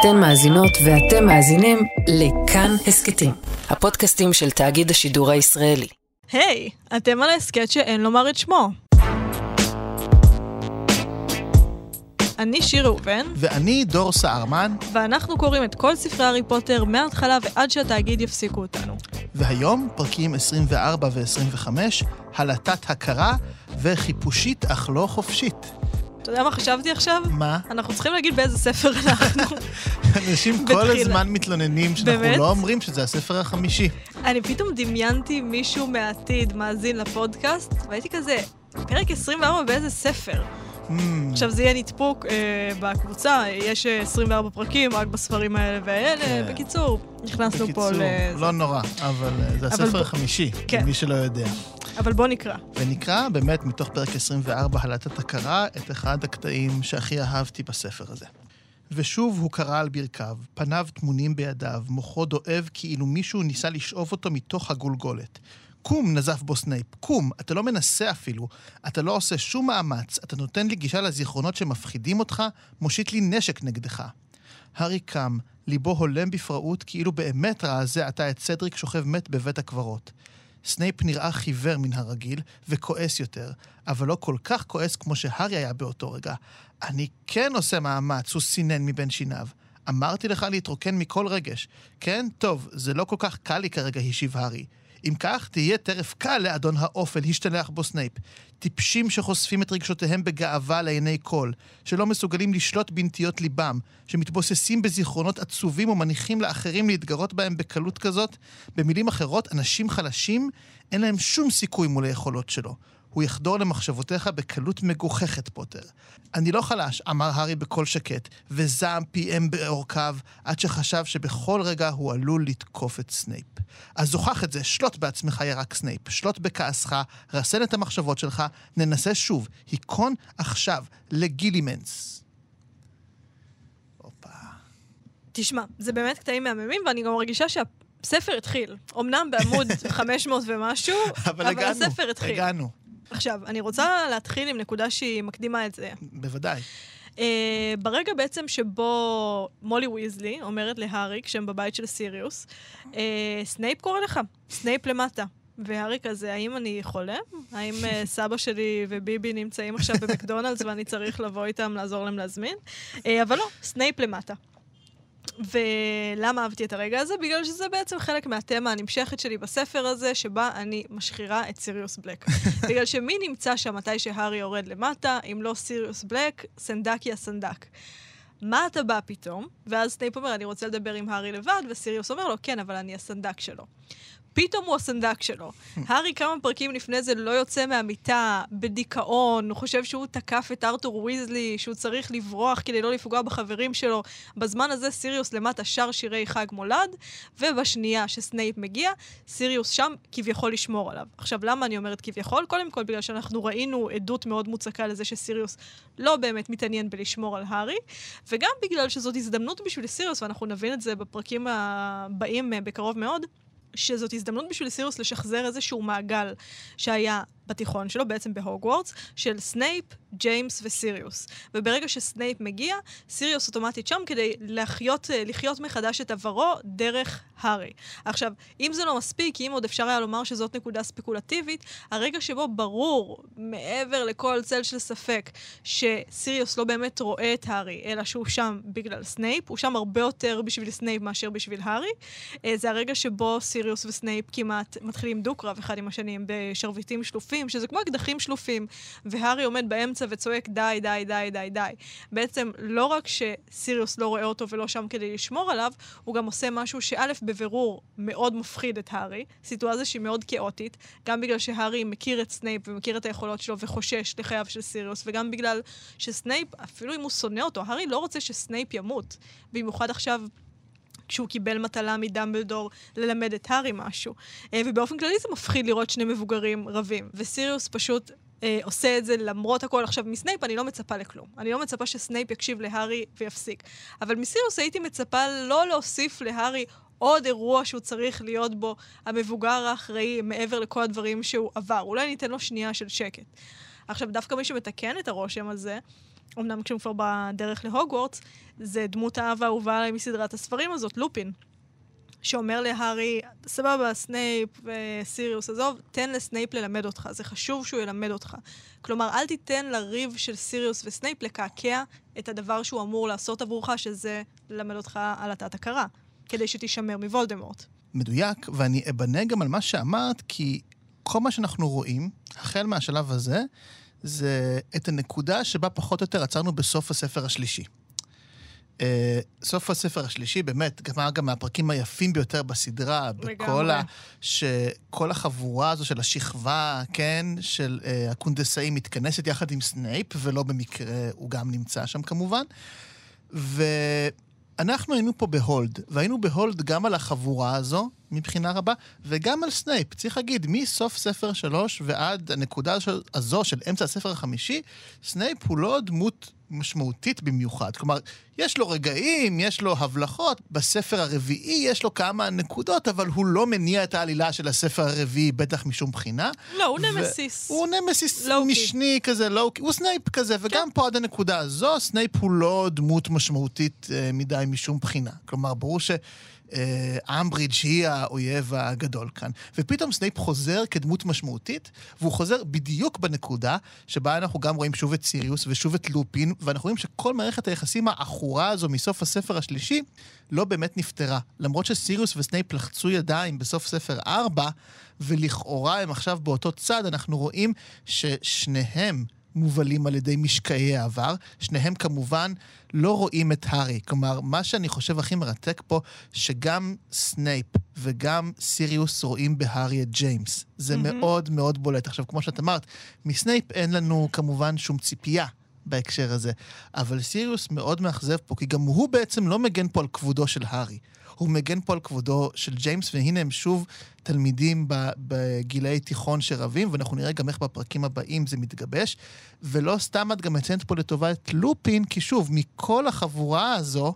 אתן מאזינות ואתם מאזינים לכאן הסכתים, הפודקאסטים של תאגיד השידור הישראלי. היי, hey, אתם על ההסכת שאין לומר את שמו. אני שיר ראובן. ואני דור סהרמן. ואנחנו קוראים את כל ספרי הארי פוטר מההתחלה ועד שהתאגיד יפסיקו אותנו. והיום, פרקים 24 ו-25, הלטת הכרה וחיפושית אך לא חופשית. אתה יודע מה חשבתי עכשיו? מה? אנחנו צריכים להגיד באיזה ספר אנחנו. אנשים כל הזמן מתלוננים שאנחנו? לא אומרים שזה הספר החמישי. אני פתאום דמיינתי מישהו מהעתיד מאזין לפודקאסט, והייתי כזה, פרק 24 באיזה ספר? Mm. עכשיו זה יהיה נדפוק אה, בקבוצה, יש 24 פרקים רק בספרים האלה והאלה. כן. בקיצור, נכנסנו בקיצור, פה ל... בקיצור, לא נורא, אבל אה, זה הספר החמישי, כן. למי שלא יודע. אבל בוא נקרא. ונקרא באמת מתוך פרק 24, הלטת ההכרה, את אחד הקטעים שהכי אהבתי בספר הזה. ושוב הוא קרא על ברכיו, פניו טמונים בידיו, מוחו דואב כאילו מישהו ניסה לשאוב אותו מתוך הגולגולת. קום, נזף בו סנייפ, קום, אתה לא מנסה אפילו, אתה לא עושה שום מאמץ, אתה נותן לי גישה לזיכרונות שמפחידים אותך, מושיט לי נשק נגדך. הארי קם, ליבו הולם בפראות, כאילו באמת ראה זה עתה את סדריק שוכב מת בבית הקברות. סנייפ נראה חיוור מן הרגיל וכועס יותר, אבל לא כל כך כועס כמו שהארי היה באותו רגע. אני כן עושה מאמץ, הוא סינן מבין שיניו. אמרתי לך להתרוקן מכל רגש. כן? טוב, זה לא כל כך קל לי כרגע, השיב הארי. אם כך, תהיה טרף קל לאדון האופל, השתלח בו סנייפ. טיפשים שחושפים את רגשותיהם בגאווה לעיני כל, שלא מסוגלים לשלוט בנטיות ליבם, שמתבוססים בזיכרונות עצובים ומניחים לאחרים להתגרות בהם בקלות כזאת. במילים אחרות, אנשים חלשים, אין להם שום סיכוי מול היכולות שלו. הוא יחדור למחשבותיך בקלות מגוחכת, פוטר. אני לא חלש, אמר הארי בקול שקט, וזעם פעם בעורקיו, עד שחשב שבכל רגע הוא עלול לתקוף את סנייפ. אז הוכח את זה, שלוט בעצמך ירק סנייפ, שלוט בכעסך, רסן את המחשבות שלך, ננסה שוב, היכון עכשיו לג'ילימנס. תשמע, זה באמת קטעים מהממים, ואני גם מרגישה שה... ספר התחיל. אמנם בעמוד 500 ומשהו, אבל, אבל הגענו, הספר התחיל. הגענו. עכשיו, אני רוצה להתחיל עם נקודה שהיא מקדימה את זה. בוודאי. Uh, ברגע בעצם שבו מולי ויזלי אומרת להארי, כשהם בבית של סיריוס, uh, סנייפ קורא לך, סנייפ למטה. והארי כזה, האם אני חולה? האם uh, סבא שלי וביבי נמצאים עכשיו במקדונלדס ואני צריך לבוא איתם, לעזור להם להזמין? Uh, אבל לא, סנייפ למטה. ולמה אהבתי את הרגע הזה? בגלל שזה בעצם חלק מהתמה הנמשכת שלי בספר הזה, שבה אני משחירה את סיריוס בלק. בגלל שמי נמצא שם מתי שהארי יורד למטה, אם לא סיריוס בלק, סנדקי הסנדק. מה אתה בא פתאום? ואז סנייפ אומר, אני רוצה לדבר עם הארי לבד, וסיריוס אומר לו, כן, אבל אני הסנדק שלו. פתאום הוא הסנדק שלו. הארי כמה פרקים לפני זה לא יוצא מהמיטה, בדיכאון, הוא חושב שהוא תקף את ארתור ויזלי, שהוא צריך לברוח כדי לא לפגוע בחברים שלו. בזמן הזה סיריוס למטה שר שירי חג מולד, ובשנייה שסנייפ מגיע, סיריוס שם כביכול לשמור עליו. עכשיו, למה אני אומרת כביכול? קודם כל בגלל שאנחנו ראינו עדות מאוד מוצקה לזה שסיריוס לא באמת מתעניין בלשמור על הארי, וגם בגלל שזאת הזדמנות בשביל סיריוס, ואנחנו נבין את זה בפרקים הבאים אה, בקרוב מאוד. שזאת הזדמנות בשביל סיריוס לשחזר איזשהו מעגל שהיה בתיכון שלו, בעצם בהוגוורטס, של סנייפ, ג'יימס וסיריוס. וברגע שסנייפ מגיע, סיריוס אוטומטית שם כדי לחיות, אה, לחיות מחדש את עברו דרך הארי. עכשיו, אם זה לא מספיק, אם עוד אפשר היה לומר שזאת נקודה ספקולטיבית, הרגע שבו ברור, מעבר לכל צל של ספק, שסיריוס לא באמת רואה את הארי, אלא שהוא שם בגלל סנייפ, הוא שם הרבה יותר בשביל סנייפ מאשר בשביל הארי, אה, זה הרגע שבו סיריוס וסנייפ כמעט מתחילים דו-קרב אחד עם השני, בשרביטים שלופים. שלופים, שזה כמו אקדחים שלופים, והארי עומד באמצע וצועק די, די, די, די, די. בעצם, לא רק שסיריוס לא רואה אותו ולא שם כדי לשמור עליו, הוא גם עושה משהו שא', בבירור מאוד מפחיד את הארי, סיטואציה שהיא מאוד כאוטית, גם בגלל שהארי מכיר את סנייפ ומכיר את היכולות שלו וחושש לחייו של סיריוס, וגם בגלל שסנייפ, אפילו אם הוא שונא אותו, הארי לא רוצה שסנייפ ימות. במיוחד עכשיו כשהוא קיבל מטלה מדמבלדור ללמד את הארי משהו. אה, ובאופן כללי זה מפחיד לראות שני מבוגרים רבים. וסיריוס פשוט אה, עושה את זה למרות הכל. עכשיו, מסנייפ אני לא מצפה לכלום. אני לא מצפה שסנייפ יקשיב להארי ויפסיק. אבל מסיריוס הייתי מצפה לא להוסיף להארי עוד אירוע שהוא צריך להיות בו המבוגר האחראי מעבר לכל הדברים שהוא עבר. אולי ניתן לו שנייה של שקט. עכשיו, דווקא מי שמתקן את הרושם הזה, אמנם כשהם כבר בדרך להוגוורטס, זה דמות האב האהובה עליי מסדרת הספרים הזאת, לופין. שאומר להארי, סבבה, סנייפ וסיריוס, עזוב, תן לסנייפ ללמד אותך, זה חשוב שהוא ילמד אותך. כלומר, אל תיתן לריב של סיריוס וסנייפ לקעקע את הדבר שהוא אמור לעשות עבורך, שזה ללמד אותך הלטת הכרה, כדי שתישמר מוולדמורט. מדויק, ואני אבנה גם על מה שאמרת, כי כל מה שאנחנו רואים, החל מהשלב הזה, זה את הנקודה שבה פחות או יותר עצרנו בסוף הספר השלישי. Uh, סוף הספר השלישי, באמת, גם גם מהפרקים היפים ביותר בסדרה, בכל ה... שכל החבורה הזו של השכבה, כן, של uh, הקונדסאים מתכנסת יחד עם סנייפ, ולא במקרה הוא גם נמצא שם כמובן. ואנחנו היינו פה ב hold, והיינו ב hold גם על החבורה הזו, מבחינה רבה, וגם על סנייפ. צריך להגיד, מסוף ספר שלוש ועד הנקודה הזו של אמצע הספר החמישי, סנייפ הוא לא דמות משמעותית במיוחד. כלומר, יש לו רגעים, יש לו הבלחות, בספר הרביעי יש לו כמה נקודות, אבל הוא לא מניע את העלילה של הספר הרביעי, בטח משום בחינה. לא, הוא נמסיס. הוא nemesis low-key. משני כזה, low-key, הוא סנייפ כזה, כן. וגם פה עד הנקודה הזו, סנייפ הוא לא דמות משמעותית אה, מדי משום בחינה. כלומר, ברור ש... אה, אמברידג' היא האויב הגדול כאן. ופתאום סנייפ חוזר כדמות משמעותית, והוא חוזר בדיוק בנקודה שבה אנחנו גם רואים שוב את סיריוס ושוב את לופין, ואנחנו רואים שכל מערכת היחסים העכורה הזו מסוף הספר השלישי לא באמת נפתרה. למרות שסיריוס וסנייפ לחצו ידיים בסוף ספר 4, ולכאורה הם עכשיו באותו צד, אנחנו רואים ששניהם מובלים על ידי משקעי העבר. שניהם כמובן לא רואים את הארי. כלומר, מה שאני חושב הכי מרתק פה, שגם סנייפ וגם סיריוס רואים בהארי את ג'יימס. זה mm-hmm. מאוד מאוד בולט. עכשיו, כמו שאת אמרת, מסנייפ אין לנו כמובן שום ציפייה. בהקשר הזה. אבל סיריוס מאוד מאכזב פה, כי גם הוא בעצם לא מגן פה על כבודו של הארי. הוא מגן פה על כבודו של ג'יימס, והנה הם שוב תלמידים בגילאי תיכון שרבים, ואנחנו נראה גם איך בפרקים הבאים זה מתגבש. ולא סתם את גם מציינת פה לטובה את לופין, כי שוב, מכל החבורה הזו,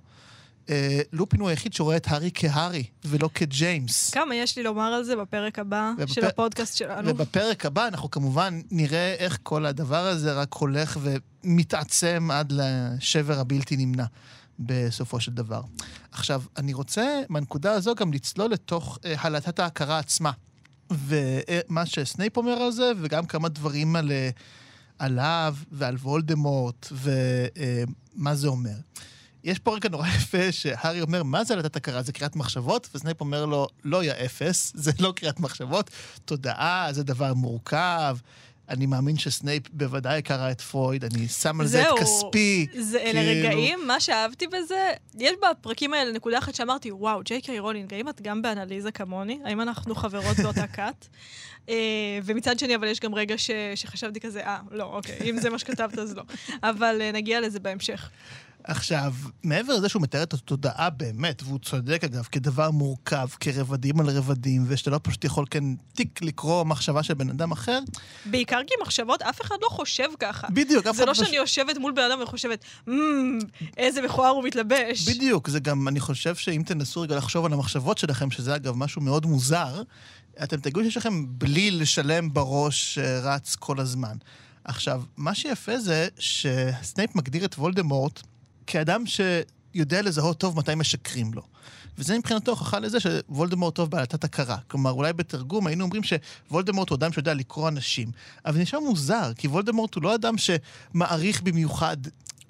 אה, לופין הוא היחיד שרואה את הארי כהארי, ולא כג'יימס. כמה יש לי לומר על זה בפרק הבא ובפ... של הפודקאסט שלנו. ובפרק הבא אנחנו כמובן נראה איך כל הדבר הזה רק הולך ומתעצם עד לשבר הבלתי נמנע. בסופו של דבר. עכשיו, אני רוצה מהנקודה הזו גם לצלול לתוך אה, הלטת ההכרה עצמה. ומה שסנייפ אומר על זה, וגם כמה דברים על, אה, עליו ועל וולדמורט, ומה אה, זה אומר. יש פה רגע נורא יפה שהארי אומר, מה זה הלטת הכרה? זה קריאת מחשבות? וסנייפ אומר לו, לא, יא אפס, זה לא קריאת מחשבות, תודעה, זה דבר מורכב. אני מאמין שסנייפ בוודאי קרא את פרויד, אני שם על זה את כספי. זה אלה כאילו... רגעים, מה שאהבתי בזה, יש בפרקים האלה נקודה אחת שאמרתי, וואו, ג'יי קיי רולינג, האם את גם באנליזה כמוני? האם אנחנו חברות באותה כת? uh, ומצד שני, אבל יש גם רגע ש, שחשבתי כזה, אה, לא, אוקיי, אם זה מה שכתבת אז לא. אבל uh, נגיע לזה בהמשך. עכשיו, מעבר לזה שהוא מתאר את התודעה באמת, והוא צודק אגב, כדבר מורכב, כרבדים על רבדים, ושאתה לא פשוט יכול כן טיק לקרוא מחשבה של בן אדם אחר. בעיקר כי מחשבות, אף אחד לא חושב ככה. בדיוק, אף אחד לא... זה לא שאני יושבת מול בן אדם וחושבת, mm, איזה מכוער הוא מתלבש. בדיוק, זה גם, אני חושב שאם תנסו רגע לחשוב על המחשבות שלכם, שזה אגב משהו מאוד מוזר, אתם תגידו שיש לכם בלי לשלם בראש אה, רץ כל הזמן. עכשיו, מה שיפה זה שסנייפ מגדיר את וולדמורט כאדם שיודע לזהות טוב מתי משקרים לו. וזה מבחינתו הוכחה לזה שוולדמורט טוב בעלתת הכרה. כלומר, אולי בתרגום היינו אומרים שוולדמורט הוא אדם שיודע לקרוא אנשים. אבל זה נשמע מוזר, כי וולדמורט הוא לא אדם שמעריך במיוחד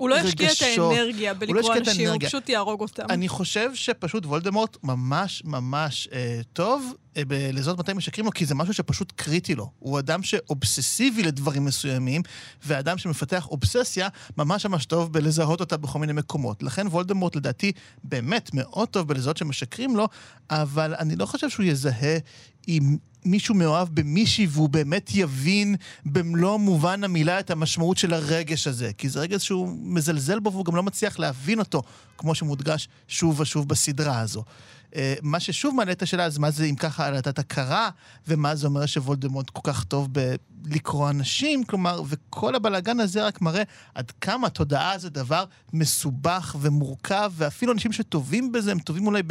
הוא לא ישקיע את האנרגיה בלקרוא לא אנשים, הוא פשוט יהרוג אותם. אני חושב שפשוט וולדמורט ממש ממש אה, טוב אה, לזאת מתי משקרים לו, כי זה משהו שפשוט קריטי לו. הוא אדם שאובססיבי לדברים מסוימים, ואדם שמפתח אובססיה ממש ממש טוב בלזהות אותה בכל מיני מקומות. לכן וולדמורט לדעתי באמת מאוד טוב בלזהות שמשקרים לו, אבל אני לא חושב שהוא יזהה עם מישהו מאוהב במישהי והוא באמת יבין במלוא מובן המילה את המשמעות של הרגש הזה. כי זה רגש שהוא מזלזל בו והוא גם לא מצליח להבין אותו, כמו שמודגש שוב ושוב בסדרה הזו. אה, מה ששוב מעלה את השאלה, אז מה זה אם ככה הלטת הכרה, ומה זה אומר שוולדמורט כל כך טוב בלקרוא אנשים, כלומר, וכל הבלאגן הזה רק מראה עד כמה תודעה זה דבר מסובך ומורכב, ואפילו אנשים שטובים בזה, הם טובים אולי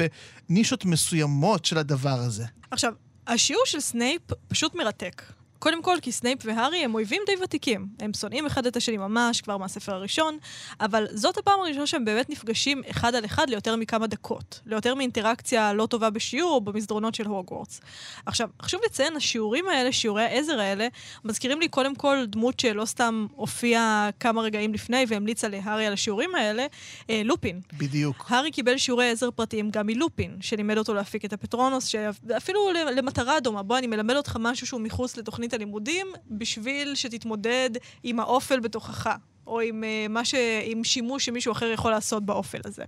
בנישות מסוימות של הדבר הזה. עכשיו, השיעור של סנייפ פשוט מרתק. קודם כל, כי סנייפ והארי הם אויבים די ותיקים. הם שונאים אחד את השני ממש, כבר מהספר הראשון, אבל זאת הפעם הראשונה שהם באמת נפגשים אחד על אחד ליותר מכמה דקות. ליותר מאינטראקציה לא טובה בשיעור או במסדרונות של הוגוורטס. עכשיו, חשוב לציין, השיעורים האלה, שיעורי העזר האלה, מזכירים לי קודם כל דמות שלא סתם הופיעה כמה רגעים לפני והמליצה להארי על השיעורים האלה, אה, לופין. בדיוק. הארי קיבל שיעורי עזר פרטיים גם מלופין, שלימד אותו להפיק את הפטרונוס, שאפילו למטרה דומה, בוא, אני מלמד אותך משהו שהוא מחוץ לתוכנית הלימודים, בשביל שתתמודד עם האופל בתוכך. או עם, uh, ש... עם שימוש שמישהו אחר יכול לעשות באופל הזה.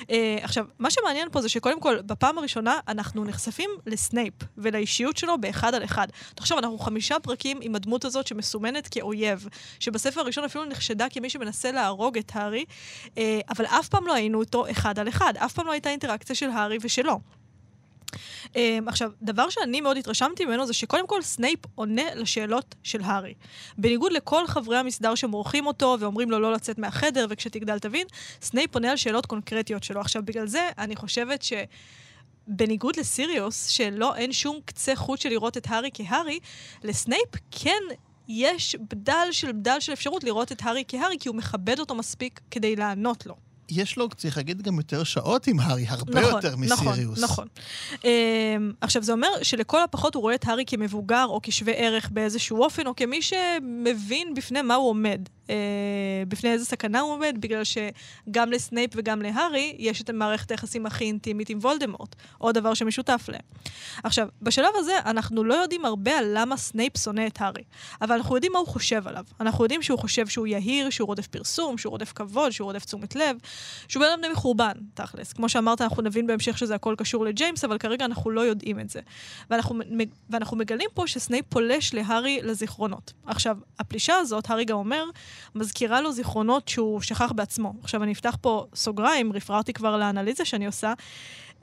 Uh, עכשיו, מה שמעניין פה זה שקודם כל, בפעם הראשונה אנחנו נחשפים לסנייפ ולאישיות שלו באחד על אחד. תחשוב, אנחנו חמישה פרקים עם הדמות הזאת שמסומנת כאויב, שבספר הראשון אפילו נחשדה כמי שמנסה להרוג את הארי, uh, אבל אף פעם לא היינו איתו אחד על אחד, אף פעם לא הייתה אינטראקציה של הארי ושלו. Um, עכשיו, דבר שאני מאוד התרשמתי ממנו זה שקודם כל סנייפ עונה לשאלות של הארי. בניגוד לכל חברי המסדר שמורחים אותו ואומרים לו לא לצאת מהחדר וכשתגדל תבין, סנייפ עונה על שאלות קונקרטיות שלו. עכשיו, בגלל זה אני חושבת ש... בניגוד לסיריוס, שלא אין שום קצה חוט של לראות את הארי כהארי, לסנייפ כן יש בדל של בדל של אפשרות לראות את הארי כהארי, כי הוא מכבד אותו מספיק כדי לענות לו. יש לו, צריך להגיד, גם יותר שעות עם הארי, הרבה נכון, יותר מסיריוס. נכון, נכון. Um, עכשיו, זה אומר שלכל הפחות הוא רואה את הארי כמבוגר או כשווה ערך באיזשהו אופן, או כמי שמבין בפני מה הוא עומד. אה, בפני איזה סכנה הוא עומד, בגלל שגם לסנייפ וגם להארי יש את המערכת היחסים הכי אינטימית עם וולדמורט, עוד דבר שמשותף להם. עכשיו, בשלב הזה אנחנו לא יודעים הרבה על למה סנייפ שונא את הארי, אבל אנחנו יודעים מה הוא חושב עליו. אנחנו יודעים שהוא חושב שהוא יהיר, שהוא רודף פרסום, שהוא רודף כבוד, שהוא רודף תשומת לב, שהוא בן אדם מחורבן, תכלס. כמו שאמרת, אנחנו נבין בהמשך שזה הכל קשור לג'יימס, אבל כרגע אנחנו לא יודעים את זה. ואנחנו, ואנחנו מגלים פה שסנייפ פולש להארי לזיכרונות. עכשיו, הפלישה הזאת, הארי גם אומר, מזכירה לו זיכרונות שהוא שכח בעצמו. עכשיו, אני אפתח פה סוגריים, רפררתי כבר לאנליזה שאני עושה.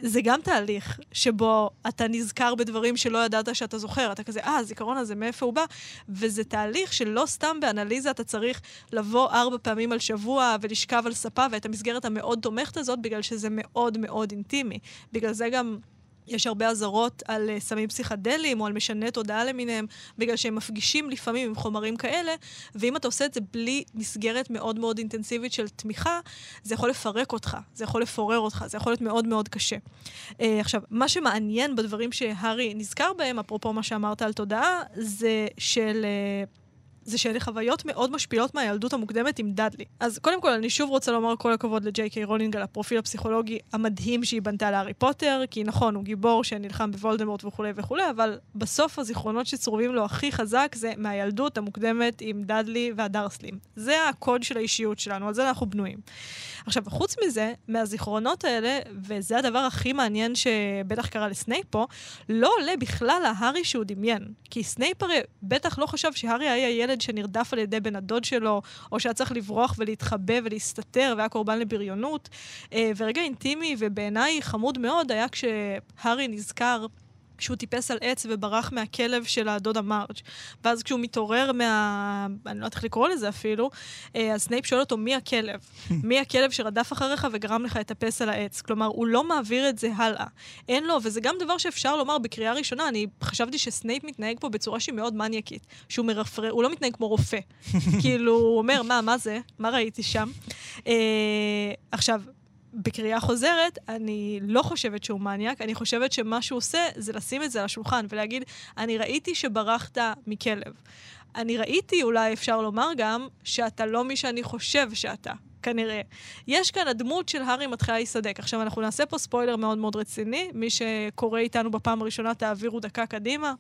זה גם תהליך שבו אתה נזכר בדברים שלא ידעת שאתה זוכר. אתה כזה, אה, הזיכרון הזה, מאיפה הוא בא? וזה תהליך שלא סתם באנליזה אתה צריך לבוא ארבע פעמים על שבוע ולשכב על ספה, ואת המסגרת המאוד תומכת הזאת, בגלל שזה מאוד מאוד אינטימי. בגלל זה גם יש הרבה אזהרות על uh, סמים פסיכדליים או על משני תודעה למיניהם, בגלל שהם מפגישים לפעמים עם חומרים כאלה, ואם אתה עושה את זה בלי מסגרת מאוד מאוד אינטנסיבית של תמיכה, זה יכול לפרק אותך, זה יכול לפורר אותך, זה יכול להיות מאוד מאוד קשה. Uh, עכשיו, מה שמעניין בדברים שהארי נזכר בהם, אפרופו מה שאמרת על תודעה, זה של... Uh, זה שאלה חוויות מאוד משפילות מהילדות המוקדמת עם דאדלי. אז קודם כל, אני שוב רוצה לומר כל הכבוד לג'יי קיי רולינג על הפרופיל הפסיכולוגי המדהים שהיא בנתה להארי פוטר, כי נכון, הוא גיבור שנלחם בוולדמורט וכולי וכולי, אבל בסוף הזיכרונות שצרובים לו הכי חזק זה מהילדות המוקדמת עם דאדלי והדרסלים. זה הקוד של האישיות שלנו, על זה אנחנו בנויים. עכשיו, חוץ מזה, מהזיכרונות האלה, וזה הדבר הכי מעניין שבטח קרה לסנייפ פה, לא עולה בכלל ההארי שהוא דמיין. כי סנייפ הרי בטח לא חשב שהארי היה ילד שנרדף על ידי בן הדוד שלו, או שהיה צריך לברוח ולהתחבא ולהסתתר והיה קורבן לבריונות. אה, ורגע אינטימי ובעיניי חמוד מאוד היה כשהארי נזכר כשהוא טיפס על עץ וברח מהכלב של הדודה מרג'. ואז כשהוא מתעורר מה... אני לא יודעת איך לקרוא לזה אפילו, אה, אז סנייפ שואל אותו, מי הכלב? מי הכלב שרדף אחריך וגרם לך לטפס על העץ? כלומר, הוא לא מעביר את זה הלאה. אין לו, וזה גם דבר שאפשר לומר בקריאה ראשונה. אני חשבתי שסנייפ מתנהג פה בצורה שהיא מאוד מניאקית. שהוא מרפרר, הוא לא מתנהג כמו רופא. כאילו, הוא אומר, מה, מה זה? מה ראיתי שם? אה, עכשיו, בקריאה חוזרת, אני לא חושבת שהוא מניאק, אני חושבת שמה שהוא עושה זה לשים את זה על השולחן ולהגיד, אני ראיתי שברחת מכלב. אני ראיתי, אולי אפשר לומר גם, שאתה לא מי שאני חושב שאתה. כנראה. יש כאן הדמות של הארי מתחילה להיסדק. עכשיו, אנחנו נעשה פה ספוילר מאוד מאוד רציני. מי שקורא איתנו בפעם הראשונה, תעבירו דקה קדימה,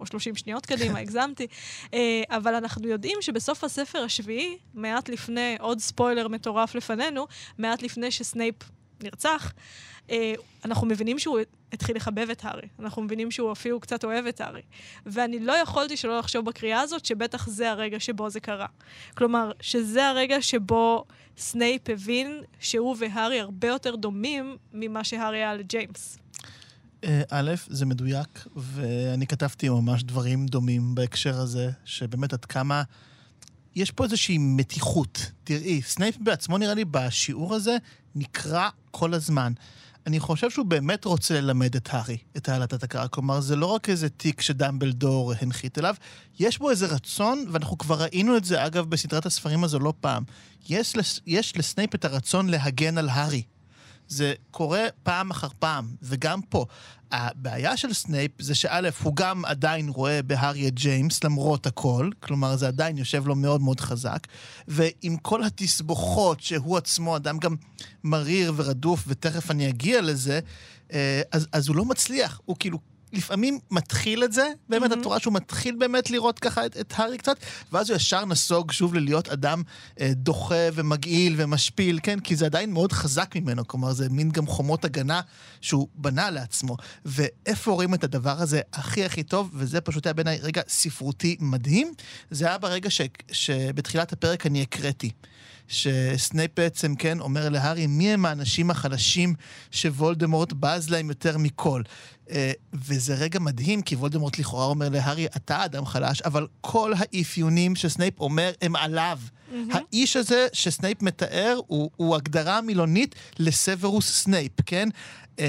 או 30 שניות קדימה, הגזמתי. אה, אבל אנחנו יודעים שבסוף הספר השביעי, מעט לפני, עוד ספוילר מטורף לפנינו, מעט לפני שסנייפ נרצח, אנחנו מבינים שהוא התחיל לחבב את הארי. אנחנו מבינים שהוא אפילו קצת אוהב את הארי. ואני לא יכולתי שלא לחשוב בקריאה הזאת שבטח זה הרגע שבו זה קרה. כלומר, שזה הרגע שבו סנייפ הבין שהוא והארי הרבה יותר דומים ממה שהארי היה לג'יימס. אה, א', זה מדויק, ואני כתבתי ממש דברים דומים בהקשר הזה, שבאמת עד כמה... יש פה איזושהי מתיחות. תראי, סנייפ בעצמו, נראה לי, בשיעור הזה, נקרע כל הזמן. אני חושב שהוא באמת רוצה ללמד את הארי, את הלטת הכרה. כלומר, זה לא רק איזה תיק שדמבלדור הנחית אליו, יש בו איזה רצון, ואנחנו כבר ראינו את זה, אגב, בסדרת הספרים הזו לא פעם. יש, לס, יש לסנייפ את הרצון להגן על הארי. זה קורה פעם אחר פעם, וגם פה. הבעיה של סנייפ זה שא', הוא גם עדיין רואה בהארי את ג'יימס למרות הכל, כלומר זה עדיין יושב לו מאוד מאוד חזק, ועם כל התסבוכות שהוא עצמו אדם גם מריר ורדוף, ותכף אני אגיע לזה, אה, אז, אז הוא לא מצליח, הוא כאילו לפעמים מתחיל את זה, באמת, mm-hmm. את רואה שהוא מתחיל באמת לראות ככה את, את הארי קצת, ואז הוא ישר נסוג שוב ללהיות אדם אה, דוחה ומגעיל ומשפיל, כן? כי זה עדיין מאוד חזק ממנו, כלומר, זה מין גם חומות הגנה שהוא בנה לעצמו. ואיפה רואים את הדבר הזה הכי הכי טוב, וזה פשוט היה בעיניי רגע ספרותי מדהים, זה היה ברגע ש, שבתחילת הפרק אני הקראתי. שסנייפ בעצם, כן, אומר להארי, מי הם האנשים החלשים שוולדמורט בז להם יותר מכל. Uh, וזה רגע מדהים, כי וולדמורט לכאורה אומר להארי, אתה אדם חלש, אבל כל האפיונים שסנייפ אומר הם עליו. Mm-hmm. האיש הזה שסנייפ מתאר הוא, הוא הגדרה מילונית לסוורוס סנייפ, כן? Uh,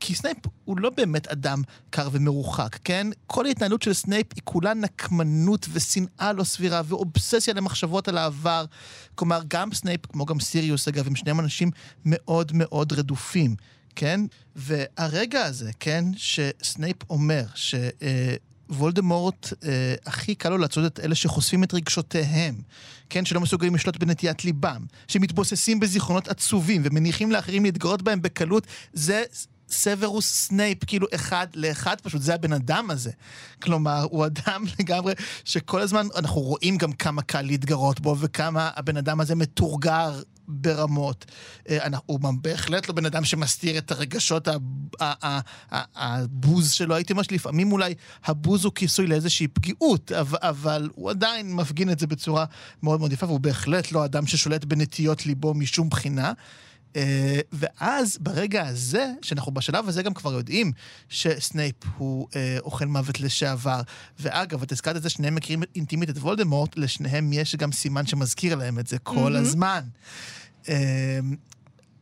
כי סנייפ הוא לא באמת אדם קר ומרוחק, כן? כל ההתנהלות של סנייפ היא כולה נקמנות ושנאה לא סבירה ואובססיה למחשבות על העבר. כלומר, גם סנייפ, כמו גם סיריוס, אגב, הם שניהם אנשים מאוד מאוד רדופים, כן? והרגע הזה, כן, שסנייפ אומר ש... אה, וולדמורט, אה, הכי קל לו לצוד את אלה שחושפים את רגשותיהם, כן? שלא מסוגלים לשלוט בנטיית ליבם, שמתבוססים בזיכרונות עצובים ומניחים לאחרים להתגרות בהם בקלות, זה סוורוס סנייפ, כאילו אחד לאחד פשוט, זה הבן אדם הזה. כלומר, הוא אדם לגמרי שכל הזמן, אנחנו רואים גם כמה קל להתגרות בו וכמה הבן אדם הזה מתורגר ברמות. אה, הוא בהחלט לא בן אדם שמסתיר את הרגשות, הבוז שלו. הייתי אומר שלפעמים אולי הבוז הוא כיסוי לאיזושהי פגיעות, אבל הוא עדיין מפגין את זה בצורה מאוד מאוד יפה, והוא בהחלט לא אדם ששולט בנטיות ליבו משום בחינה. Uh, ואז ברגע הזה, שאנחנו בשלב הזה גם כבר יודעים שסנייפ הוא uh, אוכל מוות לשעבר, ואגב, את הזכרת את זה, שניהם מכירים אינטימית את וולדמורט, לשניהם יש גם סימן שמזכיר להם את זה כל mm-hmm. הזמן. Uh,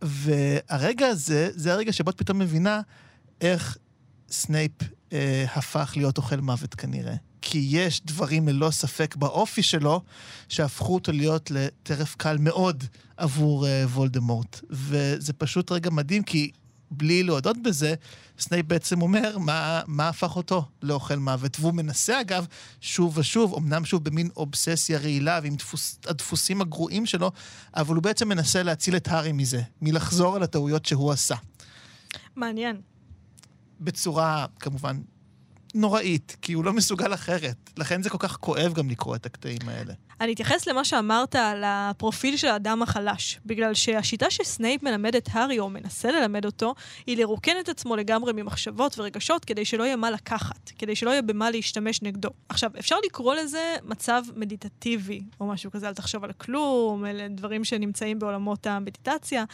והרגע הזה, זה הרגע שבו את פתאום מבינה איך סנייפ uh, הפך להיות אוכל מוות כנראה. כי יש דברים ללא ספק באופי שלו, שהפכו אותו להיות לטרף קל מאוד עבור uh, וולדמורט. וזה פשוט רגע מדהים, כי בלי להודות בזה, סנייפ בעצם אומר מה, מה הפך אותו לאוכל מוות. והוא מנסה, אגב, שוב ושוב, אמנם שוב במין אובססיה רעילה ועם דפוס, הדפוסים הגרועים שלו, אבל הוא בעצם מנסה להציל את הארי מזה, מלחזור על הטעויות שהוא עשה. מעניין. בצורה, כמובן, נוראית, כי הוא לא מסוגל אחרת. לכן זה כל כך כואב גם לקרוא את הקטעים האלה. אני אתייחס למה שאמרת על הפרופיל של האדם החלש, בגלל שהשיטה שסנייפ מלמד את הארי, או מנסה ללמד אותו, היא לרוקן את עצמו לגמרי ממחשבות ורגשות, כדי שלא יהיה מה לקחת, כדי שלא יהיה במה להשתמש נגדו. עכשיו, אפשר לקרוא לזה מצב מדיטטיבי, או משהו כזה, אל תחשוב על כלום, אלה דברים שנמצאים בעולמות המדיטציה,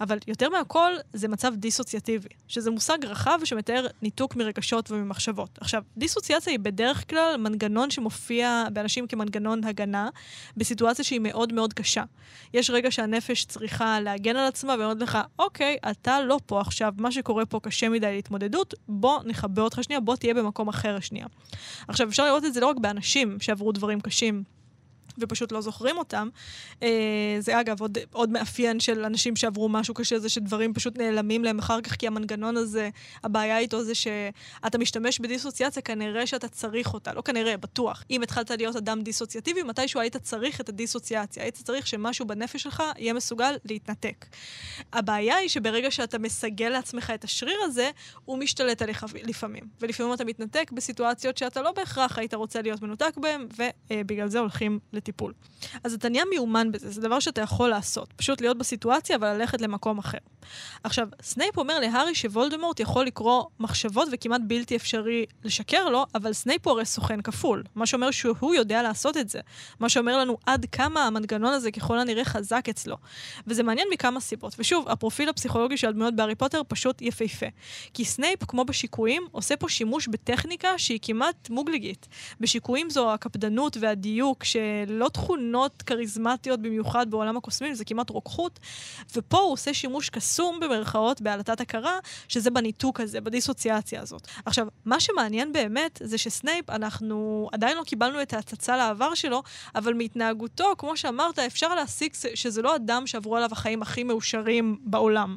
אבל יותר מהכל, זה מצב דיסוציאטיבי, שזה מושג רחב שמתאר ניתוק מרגשות וממחשבות. עכשיו, דיסוציאציה היא בדרך כלל מנגנון שמופיע באנשים כמנגנון הגנה. בסיטואציה שהיא מאוד מאוד קשה. יש רגע שהנפש צריכה להגן על עצמה ואומרת לך, אוקיי, אתה לא פה עכשיו, מה שקורה פה קשה מדי להתמודדות, בוא נכבה אותך שנייה, בוא תהיה במקום אחר שנייה. עכשיו, אפשר לראות את זה לא רק באנשים שעברו דברים קשים. ופשוט לא זוכרים אותם. אה, זה אגב עוד, עוד מאפיין של אנשים שעברו משהו קשה, זה שדברים פשוט נעלמים להם אחר כך, כי המנגנון הזה, הבעיה איתו זה שאתה משתמש בדיסוציאציה, כנראה שאתה צריך אותה. לא כנראה, בטוח. אם התחלת להיות אדם דיסוציאטיבי, מתישהו היית צריך את הדיסוציאציה. היית צריך שמשהו בנפש שלך יהיה מסוגל להתנתק. הבעיה היא שברגע שאתה מסגל לעצמך את השריר הזה, הוא משתלט עליך לפעמים. ולפעמים אתה מתנתק בסיטואציות שאתה לא בהכרח היית רוצה להיות מנותק בהן, ובגלל זה הולכים לטיפול. אז אתה נהיה מיומן בזה, זה דבר שאתה יכול לעשות. פשוט להיות בסיטואציה, אבל ללכת למקום אחר. עכשיו, סנייפ אומר להארי שוולדמורט יכול לקרוא מחשבות וכמעט בלתי אפשרי לשקר לו, אבל סנייפ הוא הרי סוכן כפול. מה שאומר שהוא יודע לעשות את זה. מה שאומר לנו עד כמה המנגנון הזה ככל הנראה חזק אצלו. וזה מעניין מכמה סיבות. ושוב, הפרופיל הפסיכולוגי של הדמויות בהארי פוטר פשוט יפהפה. כי סנייפ, כמו בשיקויים, עושה פה שימוש בטכניקה שהיא כמעט מוגליגית. בשיקויים זו הקפדנות והדיוק של לא תכונות כריזמטיות במיוחד בעולם הקוסמים, זה כמעט רוקחות, ופה הוא עושה שימוש קסום במרכאות בהלטת הכרה, שזה בניתוק הזה, בדיסוציאציה הזאת. עכשיו, מה שמעניין באמת זה שסנייפ, אנחנו עדיין לא קיבלנו את ההצצה לעבר שלו, אבל מהתנהגותו, כמו שאמרת, אפשר להסיק שזה לא אדם שעברו עליו החיים הכי מאושרים בעולם.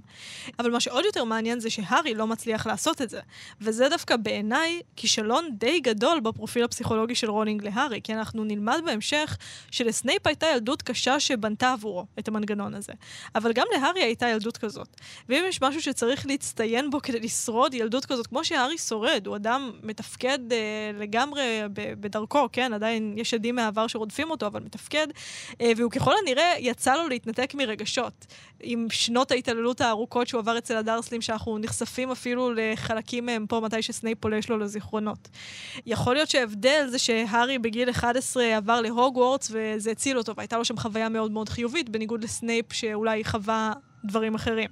אבל מה שעוד יותר מעניין זה שהארי לא מצליח לעשות את זה. וזה דווקא בעיניי כישלון די גדול בפרופיל הפסיכולוגי של רולינג להארי, כי אנחנו נלמד בהמשך שלסנייפ הייתה ילדות קשה שבנתה עבורו את המנגנון הזה. אבל גם להארי הייתה ילדות כזאת. ואם יש משהו שצריך להצטיין בו כדי לשרוד ילדות כזאת, כמו שהארי שורד, הוא אדם מתפקד אה, לגמרי בדרכו, כן? עדיין יש שדים מהעבר שרודפים אותו, אבל מתפקד, אה, והוא ככל הנראה יצא לו להתנתק מרגשות. עם שנות ההתעללות הארוכות שהוא עבר אצל הדרסלים, שאנחנו נחשפים אפילו לחלקים מהם פה, מתי שסנייפ פולש לו לזיכרונות. יכול להיות שההבדל זה שהארי בגיל 11 עבר להוגוורטס וזה הציל אותו, והייתה לו שם חוויה מאוד מאוד חיובית, בניגוד לסנייפ שאולי חווה דברים אחרים.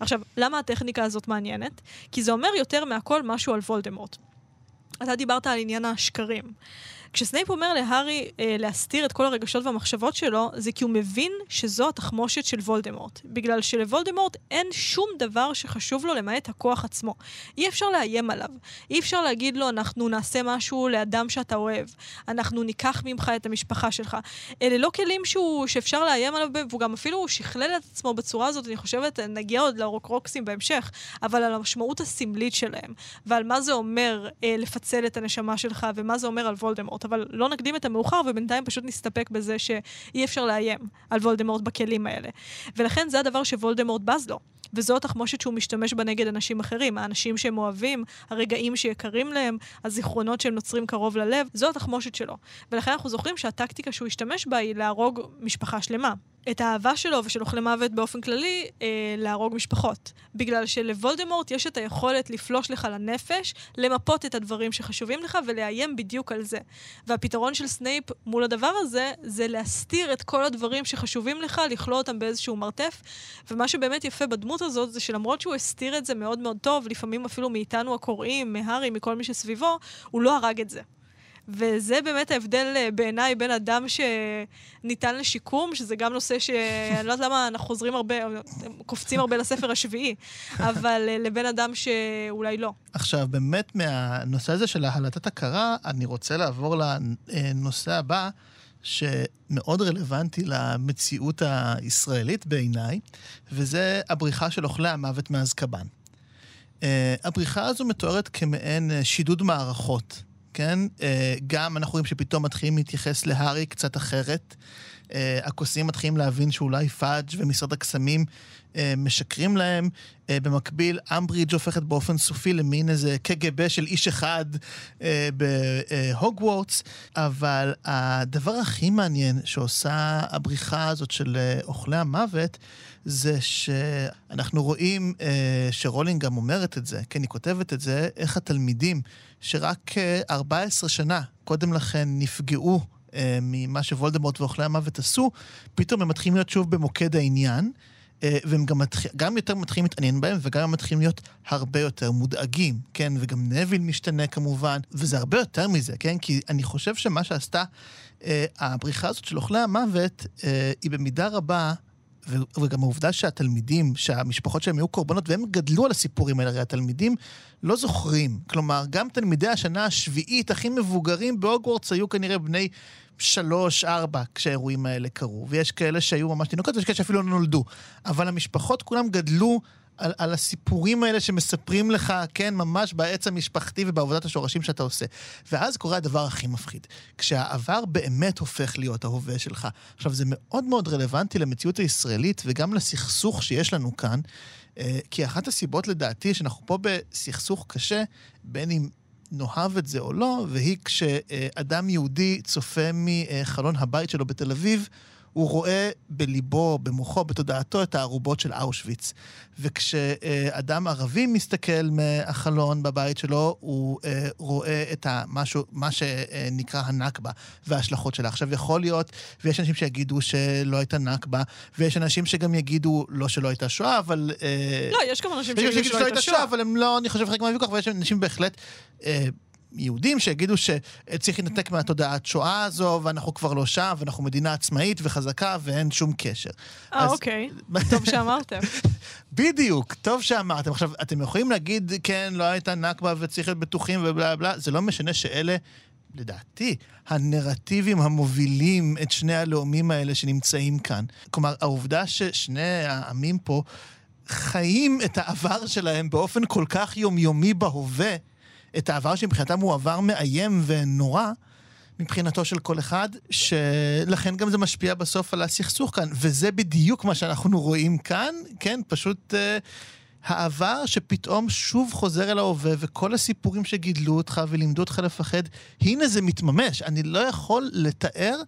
עכשיו, למה הטכניקה הזאת מעניינת? כי זה אומר יותר מהכל משהו על וולדמורט. אתה דיברת על עניין השקרים. כשסנייפ אומר להארי אה, להסתיר את כל הרגשות והמחשבות שלו, זה כי הוא מבין שזו התחמושת של וולדמורט. בגלל שלוולדמורט אין שום דבר שחשוב לו למעט הכוח עצמו. אי אפשר לאיים עליו. אי אפשר להגיד לו, אנחנו נעשה משהו לאדם שאתה אוהב. אנחנו ניקח ממך את המשפחה שלך. אלה לא כלים שהוא, שאפשר לאיים עליו, והוא גם אפילו שכלל את עצמו בצורה הזאת, אני חושבת, נגיע עוד לרוקרוקסים בהמשך, אבל על המשמעות הסמלית שלהם, ועל מה זה אומר אה, לפצל את הנשמה שלך, ומה זה אומר על וולדמורט. אבל לא נקדים את המאוחר, ובינתיים פשוט נסתפק בזה שאי אפשר לאיים על וולדמורט בכלים האלה. ולכן זה הדבר שוולדמורט בז לו. וזו התחמושת שהוא משתמש בה נגד אנשים אחרים, האנשים שהם אוהבים, הרגעים שיקרים להם, הזיכרונות שהם נוצרים קרוב ללב, זו התחמושת שלו. ולכן אנחנו זוכרים שהטקטיקה שהוא השתמש בה היא להרוג משפחה שלמה. את האהבה שלו ושל אוכלי מוות באופן כללי אה, להרוג משפחות. בגלל שלוולדמורט יש את היכולת לפלוש לך לנפש, למפות את הדברים שחשובים לך ולאיים בדיוק על זה. והפתרון של סנייפ מול הדבר הזה, זה להסתיר את כל הדברים שחשובים לך, לכלוא אותם באיזשהו מרתף. ומה שבאמת יפה בדמות הזאת, זה שלמרות שהוא הסתיר את זה מאוד מאוד טוב, לפעמים אפילו מאיתנו הקוראים, מהארי, מכל מי שסביבו, הוא לא הרג את זה. וזה באמת ההבדל אה, בעיניי בין אדם שניתן לשיקום, שזה גם נושא שאני לא יודעת למה אנחנו חוזרים הרבה, קופצים הרבה לספר השביעי, אבל אה, לבין אדם שאולי לא. עכשיו, באמת מהנושא הזה של ההלטת הכרה, אני רוצה לעבור לנושא הבא. שמאוד רלוונטי למציאות הישראלית בעיניי, וזה הבריחה של אוכלי המוות מאזקבאן. Uh, הבריחה הזו מתוארת כמעין שידוד מערכות. כן? אה, גם אנחנו רואים שפתאום מתחילים להתייחס להארי קצת אחרת. אה, הכוסים מתחילים להבין שאולי פאג' ומשרד הקסמים אה, משקרים להם. במקביל, אמברידג' הופכת באופן סופי למין איזה קג"ב של איש אחד בהוגוורטס, אבל הדבר הכי מעניין שעושה הבריחה הזאת של אוכלי המוות, זה שאנחנו רואים שרולינג גם אומרת את זה, כן, היא כותבת את זה, איך התלמידים שרק 14 שנה קודם לכן נפגעו אה, ממה שוולדמורט ואוכלי המוות עשו, פתאום הם מתחילים להיות שוב במוקד העניין. אה, והם גם, מתח... גם יותר מתחילים להתעניין בהם, וגם הם מתחילים להיות הרבה יותר מודאגים, כן? וגם נביל משתנה כמובן, וזה הרבה יותר מזה, כן? כי אני חושב שמה שעשתה אה, הבריחה הזאת של אוכלי המוות, אה, היא במידה רבה וגם העובדה שהתלמידים, שהמשפחות שלהם היו קורבנות, והם גדלו על הסיפורים האלה, הרי התלמידים לא זוכרים. כלומר, גם תלמידי השנה השביעית הכי מבוגרים בהוגוורטס היו כנראה בני שלוש, ארבע, כשהאירועים האלה קרו. ויש כאלה שהיו ממש תינוקות, ויש כאלה שאפילו לא נולדו. אבל המשפחות כולם גדלו על, על הסיפורים האלה שמספרים לך, כן, ממש בעץ המשפחתי ובעבודת השורשים שאתה עושה. ואז קורה הדבר הכי מפחיד. כשהעבר באמת הופך להיות ההווה שלך. עכשיו, זה מאוד מאוד רלוונטי למציאות הישראלית וגם לסכסוך שיש לנו כאן, אה, כי אחת הסיבות לדעתי שאנחנו פה בסכסוך קשה, בין אם נאהב את זה או לא, והיא כשאדם יהודי צופה מחלון הבית שלו בתל אביב, הוא רואה בליבו, במוחו, בתודעתו, את הערובות של אושוויץ. וכשאדם ערבי מסתכל מהחלון בבית שלו, הוא אה, רואה את המשהו, מה שנקרא הנכבה וההשלכות שלה. עכשיו, יכול להיות, ויש אנשים שיגידו שלא הייתה נכבה, ויש אנשים שגם יגידו, לא שלא הייתה שואה, אבל... אה, לא, יש גם אנשים שיגידו שלא הייתה שואה. אבל הם לא, אני חושב, חלק מהוויכוח, ויש אנשים בהחלט... יהודים שיגידו שצריך להתנתק מהתודעת שואה הזו, ואנחנו כבר לא שם, ואנחנו מדינה עצמאית וחזקה, ואין שום קשר. אה, אז- אוקיי. טוב שאמרתם. בדיוק, טוב שאמרתם. עכשיו, אתם יכולים להגיד, כן, לא הייתה נכבה וצריך להיות בטוחים ובלה בלה, זה לא משנה שאלה, לדעתי, הנרטיבים המובילים את שני הלאומים האלה שנמצאים כאן. כלומר, העובדה ששני העמים פה חיים את העבר שלהם באופן כל כך יומיומי בהווה, את העבר שמבחינתם הוא עבר מאיים ונורא, מבחינתו של כל אחד, שלכן גם זה משפיע בסוף על הסכסוך כאן. וזה בדיוק מה שאנחנו רואים כאן, כן? פשוט uh, העבר שפתאום שוב חוזר אל ההווה, וכל הסיפורים שגידלו אותך ולימדו אותך לפחד, הנה זה מתממש. אני לא יכול לתאר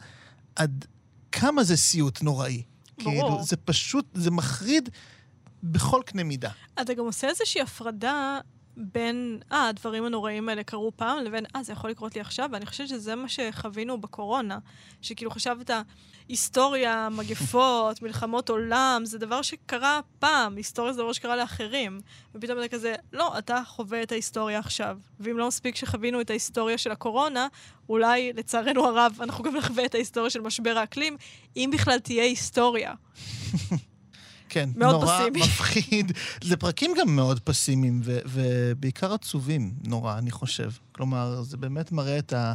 עד כמה זה סיוט נוראי. ברור. כאילו, זה פשוט, זה מחריד בכל קנה מידה. אתה גם עושה איזושהי הפרדה בין, אה, הדברים הנוראים האלה קרו פעם, לבין, אה, זה יכול לקרות לי עכשיו, ואני חושבת שזה מה שחווינו בקורונה. שכאילו חשבת, היסטוריה, מגפות, מלחמות עולם, זה דבר שקרה פעם, היסטוריה זה דבר שקרה לאחרים. ופתאום אתה כזה, לא, אתה חווה את ההיסטוריה עכשיו. ואם לא מספיק שחווינו את ההיסטוריה של הקורונה, אולי, לצערנו הרב, אנחנו גם נחווה את ההיסטוריה של משבר האקלים, אם בכלל תהיה היסטוריה. כן, מאוד נורא פסימי. מפחיד. זה פרקים גם מאוד פסימיים, ו- ובעיקר עצובים נורא, אני חושב. כלומר, זה באמת מראה את, ה-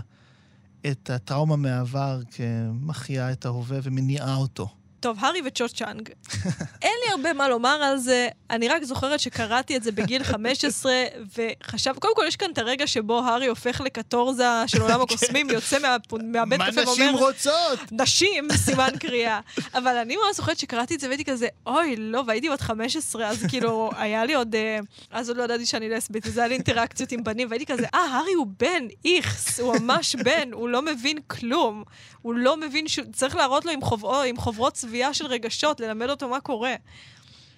את הטראומה מהעבר כמחיה את ההווה ומניעה אותו. טוב, הארי וצ'ו צ'אנג. אין לי הרבה מה לומר על זה, אני רק זוכרת שקראתי את זה בגיל 15, וחשב... קודם כל, יש כאן את הרגע שבו הארי הופך לקטורזה של עולם הקוסמים, יוצא מה- מהבית מה קפה נשים ואומר... רוצות? נשים, סימן קריאה. אבל אני ממש זוכרת שקראתי את זה והייתי כזה, אוי, לא, והייתי בת 15, אז כאילו, היה לי עוד... אה, אז עוד לא ידעתי שאני לסבית, אז היה לי אינטראקציות עם בנים, והייתי כזה, אה, הארי הוא בן, איכס, הוא ממש בן, הוא לא מבין כלום. הוא לא מבין ש... צריך להראות לו עם, חוברו, עם חוברות צביעה של רגשות, ללמד אותו מה קורה.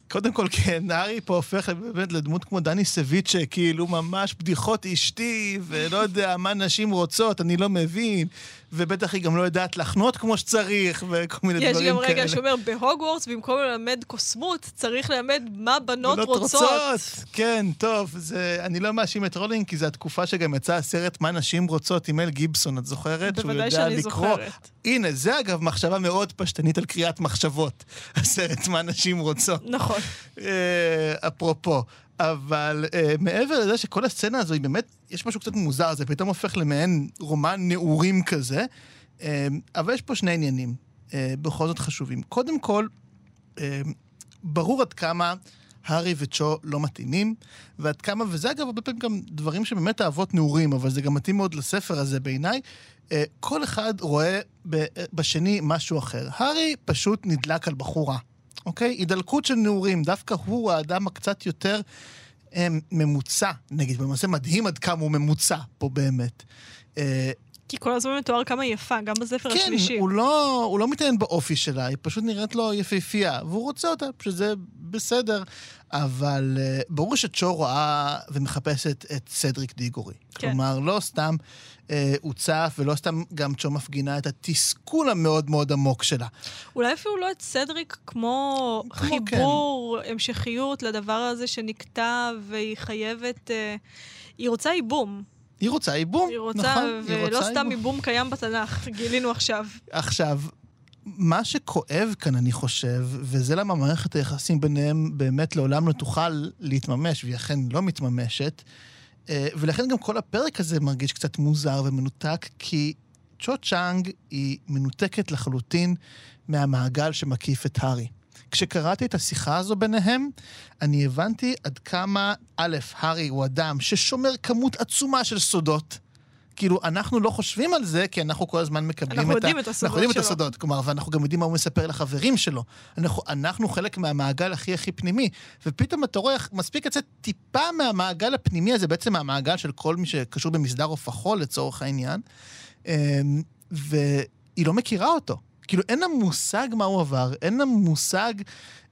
קודם כל, כן, הארי פה הופך באמת לדמות כמו דני סביצ'ה, כאילו ממש בדיחות אשתי, ולא יודע מה נשים רוצות, אני לא מבין, ובטח היא גם לא יודעת לחנות כמו שצריך, וכל מיני יש דברים גם כאלה. רגע שאומר, בהוגוורטס, במקום ללמד קוסמות, צריך ללמד מה בנות בנות רוצות. כן, טוב, זה, אני לא מאשים את רולינג, כי זו התקופה שגם יצא הסרט מה נשים רוצות עם מל גיבסון, את זוכרת? בוודאי שאני לקרוא. זוכרת. הנה, זה אגב מחשבה מאוד פשטנית על קריאת מחשבות, הסרט מה נשים רוצות. נכון. אה, אפרופו. אבל אה, מעבר לזה שכל הסצנה הזו היא באמת, יש משהו קצת מוזר, זה פתאום הופך למעין רומן נעורים כזה, אה, אבל יש פה שני עניינים, אה, בכל זאת חשובים. קודם כל, אה, ברור עד כמה הארי וצ'ו לא מתאימים, ועד כמה, וזה אגב הרבה פעמים גם דברים שבאמת האבות נעורים, אבל זה גם מתאים מאוד לספר הזה בעיניי, אה, כל אחד רואה בשני משהו אחר. הארי פשוט נדלק על בחורה. אוקיי? הידלקות של נעורים, דווקא הוא האדם הקצת יותר אה, ממוצע, נגיד, במעשה מדהים עד כמה הוא ממוצע פה באמת. אה, כי כל הזמן מתואר כמה היא יפה, גם בספר כן, השלישי. הוא לא, הוא לא מתעניין באופי שלה, היא פשוט נראית לו יפהפייה, והוא רוצה אותה, שזה בסדר. אבל uh, ברור שצ'ו רואה ומחפשת את סדריק דיגורי. כן. כלומר, לא סתם uh, הוא צף, ולא סתם גם צ'ו מפגינה את התסכול המאוד מאוד עמוק שלה. אולי אפילו לא את סדריק כמו, כמו, חיבור, המשכיות לדבר הזה שנקטע, והיא חייבת... אה, היא רוצה ייבום. היא רוצה ייבום, היא רוצה, נכון? היא ולא רוצה סתם ייבום. ייבום קיים בתנ"ך, גילינו עכשיו. עכשיו, מה שכואב כאן, אני חושב, וזה למה מערכת היחסים ביניהם באמת לעולם לא תוכל להתממש, והיא אכן לא מתממשת, אה, ולכן גם כל הפרק הזה מרגיש קצת מוזר ומנותק, כי צ'ו צ'אנג היא מנותקת לחלוטין מהמעגל שמקיף את הארי. כשקראתי את השיחה הזו ביניהם, אני הבנתי עד כמה, א', הארי הוא אדם ששומר כמות עצומה של סודות. כאילו, אנחנו לא חושבים על זה, כי אנחנו כל הזמן מקבלים אנחנו את יודעים ה... את הסודות אנחנו יודעים את שלו. הסודות, כלומר, ואנחנו גם יודעים מה הוא מספר לחברים שלו. אנחנו, אנחנו חלק מהמעגל הכי הכי פנימי, ופתאום אתה רואה, מספיק לצאת טיפה מהמעגל הפנימי הזה, בעצם מהמעגל של כל מי שקשור במסדר או פחול לצורך העניין, אמ, והיא לא מכירה אותו. כאילו, אין לה מושג מה הוא עבר, אין לה מושג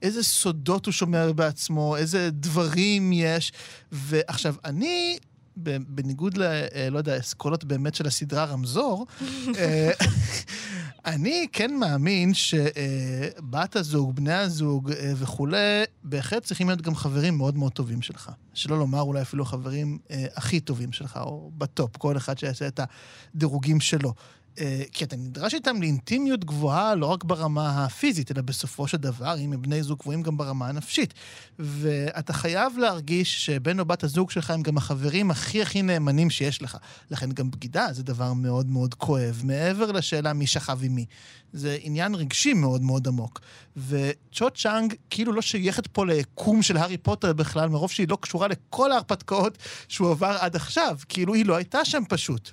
איזה סודות הוא שומר בעצמו, איזה דברים יש. ועכשיו, אני, בניגוד ל... אה, לא יודע, אסכולות באמת של הסדרה רמזור, אה, אני כן מאמין שבת הזוג, בני הזוג אה, וכולי, בהחלט צריכים להיות גם חברים מאוד מאוד טובים שלך. שלא לומר אולי אפילו חברים אה, הכי טובים שלך, או בטופ, כל אחד שיעשה את הדירוגים שלו. אה, כי אתה נדרש איתם לאינטימיות גבוהה לא רק ברמה הפיזית, אלא בסופו של דבר, אם הם בני זוג גבוהים, גם ברמה הנפשית. ואתה חייב להרגיש שבן או בת הזוג שלך הם גם החברים הכי הכי נאמנים שיש לך. לכן גם בגידה זה דבר מאוד מאוד כואב, מעבר לשאלה מי שכב עם מי. זה עניין רגשי מאוד מאוד עמוק. וצ'ו צ'אנג כאילו לא שייכת פה ליקום של הארי פוטר בכלל, מרוב שהיא לא קשורה לכל ההרפתקאות שהוא עבר עד עכשיו. כאילו היא לא הייתה שם פשוט.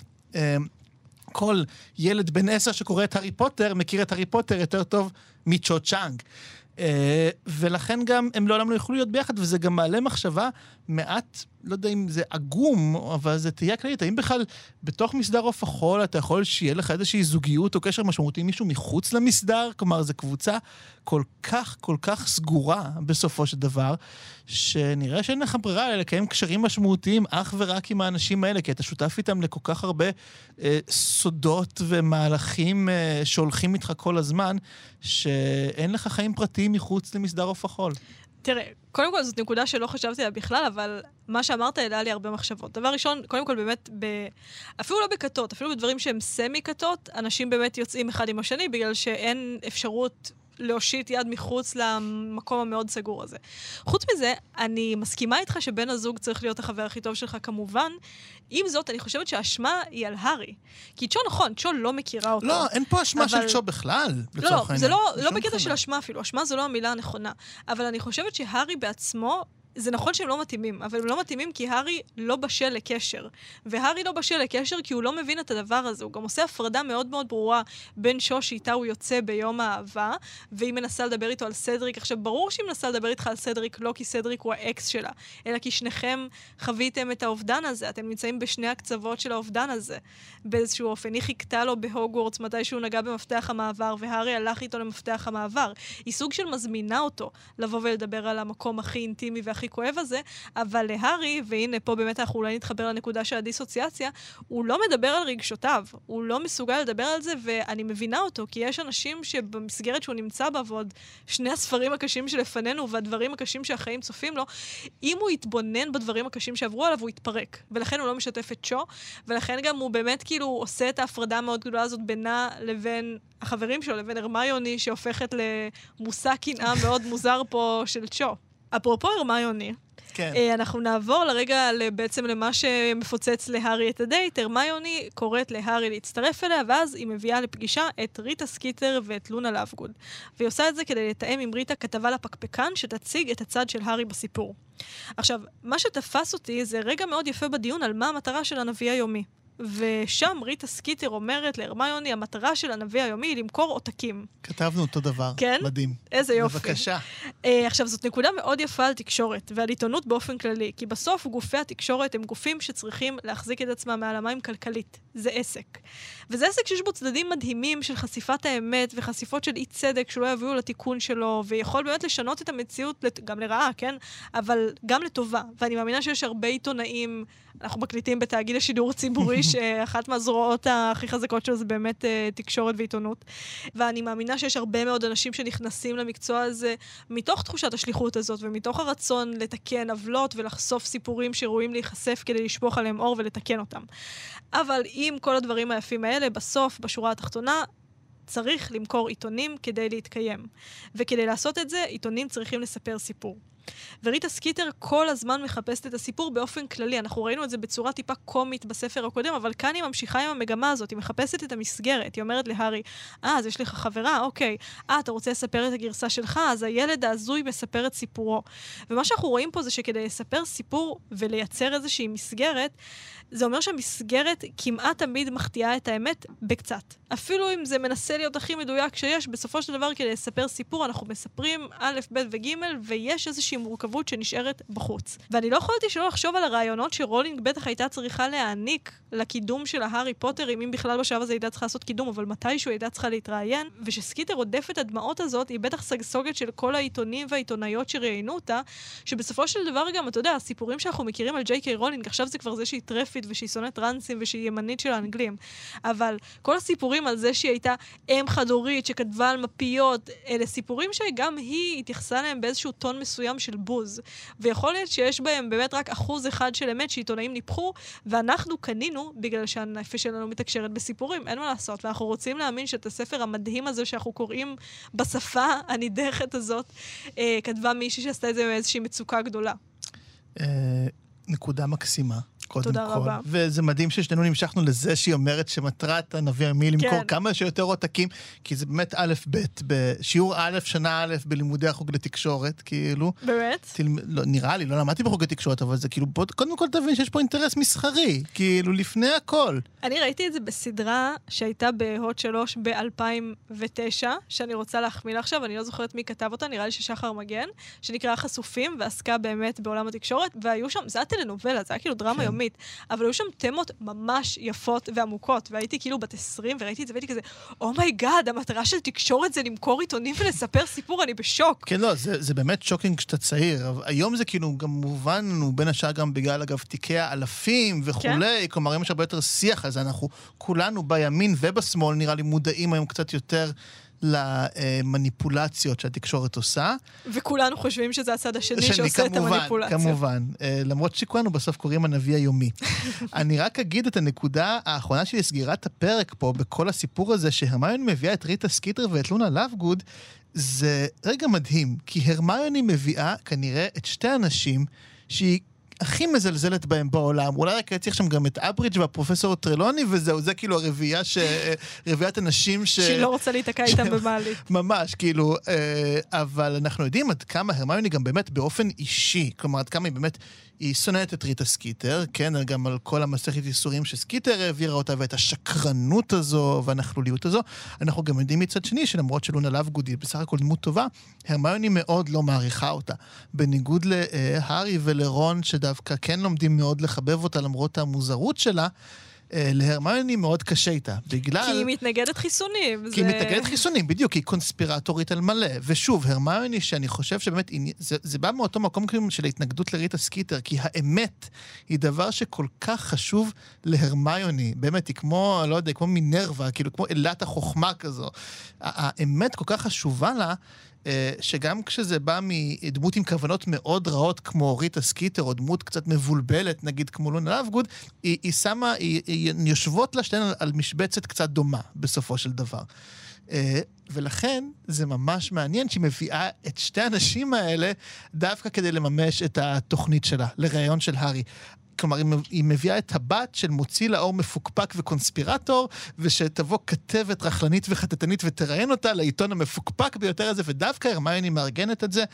אה, כל ילד בן עשר שקורא את הארי פוטר, מכיר את הארי פוטר יותר טוב מצ'ו צ'אנג. Uh, ולכן גם הם לעולם לא יוכלו להיות ביחד, וזה גם מעלה מחשבה מעט, לא יודע אם זה עגום, אבל זה תהיה כללית. האם בכלל בתוך מסדר עוף החול אתה יכול שיהיה לך איזושהי זוגיות או קשר משמעותי עם מישהו מחוץ למסדר? כלומר, זו קבוצה כל כך, כל כך סגורה בסופו של דבר, שנראה שאין לך ברירה אלא לקיים קשרים משמעותיים אך ורק עם האנשים האלה, כי אתה שותף איתם לכל כך הרבה אה, סודות ומהלכים אה, שהולכים איתך כל הזמן, שאין לך חיים פרטיים מחוץ למסדר עוף החול. תראה, קודם כל זאת נקודה שלא חשבתי עליה בכלל, אבל מה שאמרת העלה לי הרבה מחשבות. דבר ראשון, קודם כל באמת, ב... אפילו לא בכתות, אפילו בדברים שהם סמי-כתות, אנשים באמת יוצאים אחד עם השני בגלל שאין אפשרות להושיט יד מחוץ למקום המאוד סגור הזה. חוץ מזה, אני מסכימה איתך שבן הזוג צריך להיות החבר הכי טוב שלך כמובן. עם זאת, אני חושבת שהאשמה היא על הארי. כי צ'ו נכון, צ'ו לא מכירה אותו. לא, אין פה אשמה אבל... של צ'ו בכלל, לא, לא, זה לא, לא בקטע של אשמה אפילו, אשמה זו לא המילה הנכונה. אבל אני חושבת שהארי בעצמו זה נכון שהם לא מתאימים, אבל הם לא מתאימים כי הארי לא בשל לקשר. והארי לא בשל לקשר כי הוא לא מבין את הדבר הזה. הוא גם עושה הפרדה מאוד מאוד ברורה בין שו שאיתה הוא יוצא ביום האהבה, והיא מנסה לדבר איתו על סדריק. עכשיו, ברור שהיא מנסה לדבר איתך על סדריק לא כי סדריק הוא האקס שלה, אלא כי שניכם חוויתם את האובדן הזה. אתם נמצאים בשני הקצוות של האובדן הזה, באיזשהו אופן. היא חיכתה לו בהוגוורטס מתי שהוא נגע במפתח המעבר, והארי הלך איתו למפתח המעבר. היא סוג של מזמינה אותו לבוא ולדבר על המקום הכי אינטימי והכי הכי כואב הזה, אבל להארי, והנה פה באמת אנחנו אולי נתחבר לנקודה של הדיסוציאציה, הוא לא מדבר על רגשותיו, הוא לא מסוגל לדבר על זה, ואני מבינה אותו, כי יש אנשים שבמסגרת שהוא נמצא בה, ועוד שני הספרים הקשים שלפנינו, והדברים הקשים שהחיים צופים לו, אם הוא יתבונן בדברים הקשים שעברו עליו, הוא יתפרק. ולכן הוא לא משתף את צ'ו, ולכן גם הוא באמת כאילו עושה את ההפרדה המאוד גדולה הזאת בינה לבין החברים שלו, לבין הרמיוני, שהופכת למושא קנאה מאוד מוזר פה של צ'ו. אפרופו הרמיוני, כן. אה, אנחנו נעבור לרגע בעצם למה שמפוצץ להארי את הדייט. הרמיוני קוראת להארי להצטרף אליה, ואז היא מביאה לפגישה את ריטה סקיטר ואת לונה לאבגוד. והיא עושה את זה כדי לתאם עם ריטה כתבה לפקפקן שתציג את הצד של הארי בסיפור. עכשיו, מה שתפס אותי זה רגע מאוד יפה בדיון על מה המטרה של הנביא היומי. ושם ריטה סקיטר אומרת להרמיוני, המטרה של הנביא היומי היא למכור עותקים. כתבנו אותו דבר. כן? מדהים. איזה יופי. בבקשה. אה, עכשיו, זאת נקודה מאוד יפה על תקשורת ועל עיתונות באופן כללי, כי בסוף גופי התקשורת הם גופים שצריכים להחזיק את עצמם מעל המים כלכלית. זה עסק. וזה עסק שיש בו צדדים מדהימים של חשיפת האמת וחשיפות של אי צדק שלא יביאו לתיקון שלו, ויכול באמת לשנות את המציאות, גם לרעה, כן? אבל גם לטובה. ואני מאמינה שיש הרבה עיתונאים אנחנו מקליטים בתאגיד השידור הציבורי, שאחת מהזרועות הכי חזקות שלו זה באמת uh, תקשורת ועיתונות. ואני מאמינה שיש הרבה מאוד אנשים שנכנסים למקצוע הזה מתוך תחושת השליחות הזאת, ומתוך הרצון לתקן עוולות ולחשוף סיפורים שראויים להיחשף כדי לשפוך עליהם אור ולתקן אותם. אבל עם כל הדברים היפים האלה, בסוף, בשורה התחתונה, צריך למכור עיתונים כדי להתקיים. וכדי לעשות את זה, עיתונים צריכים לספר סיפור. וריטה סקיטר כל הזמן מחפשת את הסיפור באופן כללי. אנחנו ראינו את זה בצורה טיפה קומית בספר הקודם, אבל כאן היא ממשיכה עם המגמה הזאת, היא מחפשת את המסגרת. היא אומרת להארי, אה, אז יש לך חברה? אוקיי. אה, אתה רוצה לספר את הגרסה שלך? אז הילד ההזוי מספר את סיפורו. ומה שאנחנו רואים פה זה שכדי לספר סיפור ולייצר איזושהי מסגרת, זה אומר שהמסגרת כמעט תמיד מחטיאה את האמת בקצת. אפילו אם זה מנסה להיות הכי מדויק שיש, בסופו של דבר כדי לספר סיפור, אנחנו מספרים א', ב' וג', ויש איזושהי איזושהי מורכבות שנשארת בחוץ. ואני לא יכולתי שלא לחשוב על הרעיונות שרולינג בטח הייתה צריכה להעניק לקידום של ההארי פוטרים, אם בכלל בשלב הזה הייתה צריכה לעשות קידום, אבל מתישהו הייתה צריכה להתראיין, ושסקיטר רודף את הדמעות הזאת, היא בטח סגסוגת של כל העיתונים והעיתונאיות שראיינו אותה, שבסופו של דבר גם, אתה יודע, הסיפורים שאנחנו מכירים על ג'יי קיי רולינג, עכשיו זה כבר זה שהיא טרפית ושהיא שונאת טרנסים ושהיא ימנית של האנגלים. אבל כל הסיפורים על זה שהיא הייתה אם חד-הורית שכתבה על מפיות, אלה סיפורים שגם היא התייחסה אליהם באיזשהו טון מסוים של בוז. ויכול להיות שיש בהם באמת רק אחוז אחד של אמת שעיתונאים ניפחו, ואנחנו קנינו בגלל שהנפש שלנו מתקשרת בסיפורים, אין מה לעשות. ואנחנו רוצים להאמין שאת הספר המדהים הזה שאנחנו קוראים בשפה הנידחת הזאת, אה, כתבה מישהי שעשתה את זה מאיזושהי מצוקה גדולה. אה, נקודה מקסימה. קודם תודה כל. רבה. וזה מדהים ששנינו נמשכנו לזה שהיא אומרת שמטרת הנביא עמי למכור כן. כמה שיותר עותקים, כי זה באמת א' ב', בשיעור א', שנה א', בלימודי החוג לתקשורת, כאילו. באמת? תלמ... לא, נראה לי, לא למדתי בחוג לתקשורת, אבל זה כאילו, בוא, קודם כל תבין שיש פה אינטרס מסחרי, כאילו, לפני הכל. אני ראיתי את זה בסדרה שהייתה בהוט 3 ב-2009, שאני רוצה להחמיא לה עכשיו, אני לא זוכרת מי כתב אותה, נראה לי ששחר מגן, שנקרא חשופים, ועסקה באמת בעולם התקשורת, והיו שם, זה היה טלנובלה, זה היה כאילו דרמה כן. יומית, אבל היו שם תמות ממש יפות ועמוקות, והייתי כאילו בת 20, וראיתי את זה והייתי כזה, oh my god, המטרה של תקשורת זה למכור עיתונים ולספר סיפור, אני בשוק. כן, לא, זה, זה באמת shocking כשאתה צעיר. היום זה כאילו גם מובן לנו, בין השאר גם בגלל, אגב, תיקי האלפים וכולי. כן. כלומר, היום יש הרבה יותר שיח על זה. אנחנו כולנו בימין ובשמאל, נראה לי, מודעים היום קצת יותר למניפולציות שהתקשורת עושה. וכולנו חושבים שזה הצד השני שני, שעושה את כמובן, המניפולציה. כמובן. אה, למרות שכולנו בסוף קוראים הנביא היומי. אני רק אגיד את הנקודה האחרונה שלי לסגירת הפרק פה, בכל הסיפור הזה, שהרמיוני מביאה את ריטה סקיטר ואת לונה לאבגוד, זה רגע מדהים, כי הרמיוני מביאה כנראה את שתי הנשים שהיא הכי מזלזלת בהם בעולם. אולי רק צריך שם גם את אמברידג' והפרופסור טרלוני, וזהו, זה כאילו הרביעייה ש... רביעיית הנשים ש... שהיא לא רוצה להיתקע איתם ש- במעלית. ממש, כאילו, אה, אבל אנחנו יודעים עד כמה הרמיוני גם באמת באופן אישי, כלומר, עד כמה היא באמת, היא שונאת את ריטה סקיטר, כן, גם על כל המסכת ייסורים שסקיטר העבירה אותה, ואת השקרנות הזו והנכלוליות הזו. אנחנו גם יודעים מצד שני, שלמרות שלונה לאבגוד היא בסך הכל דמות טובה, הרמיוני מאוד לא מעריכה אותה. בניגוד להארי ולרון, שדווקא כן לומדים מאוד לחבב אותה למרות המוזרות שלה, אה, להרמיוני מאוד קשה איתה. בגלל... כי היא מתנגדת חיסונים. כי היא זה- מתנגדת חיסונים, בדיוק, היא קונספירטורית על מלא. ושוב, הרמיוני, שאני חושב שבאמת, זה, זה בא מאותו מקום כאילו של ההתנגדות לריטה סקיטר, כי האמת היא דבר שכל כך חשוב להרמיוני. באמת, היא כמו, לא יודע, כמו מינרווה, כאילו, כמו אלת החוכמה כזו. האמת כל כך חשובה לה. אה, שגם כשזה בא מדמות עם כוונות מאוד רעות כמו ריטה סקיטר, או דמות קצת מבולבלת, נגיד כמו לונה לאבגוד, היא, היא שמה, היא, היא, יושבות לה שתיהן על, על משבצת קצת דומה, בסופו של דבר. אה, ולכן זה ממש מעניין שהיא מביאה את שתי הנשים האלה דווקא כדי לממש את התוכנית שלה, לראיון של הארי. כלומר, היא מב- היא מביאה את הבת של מוציא לאור מפוקפק וקונספירטור, ושתבוא כתבת רכלנית וחטטנית ותראיין אותה לעיתון המפוקפק ביותר הזה, ודווקא הרמיוני מארגנת את זה,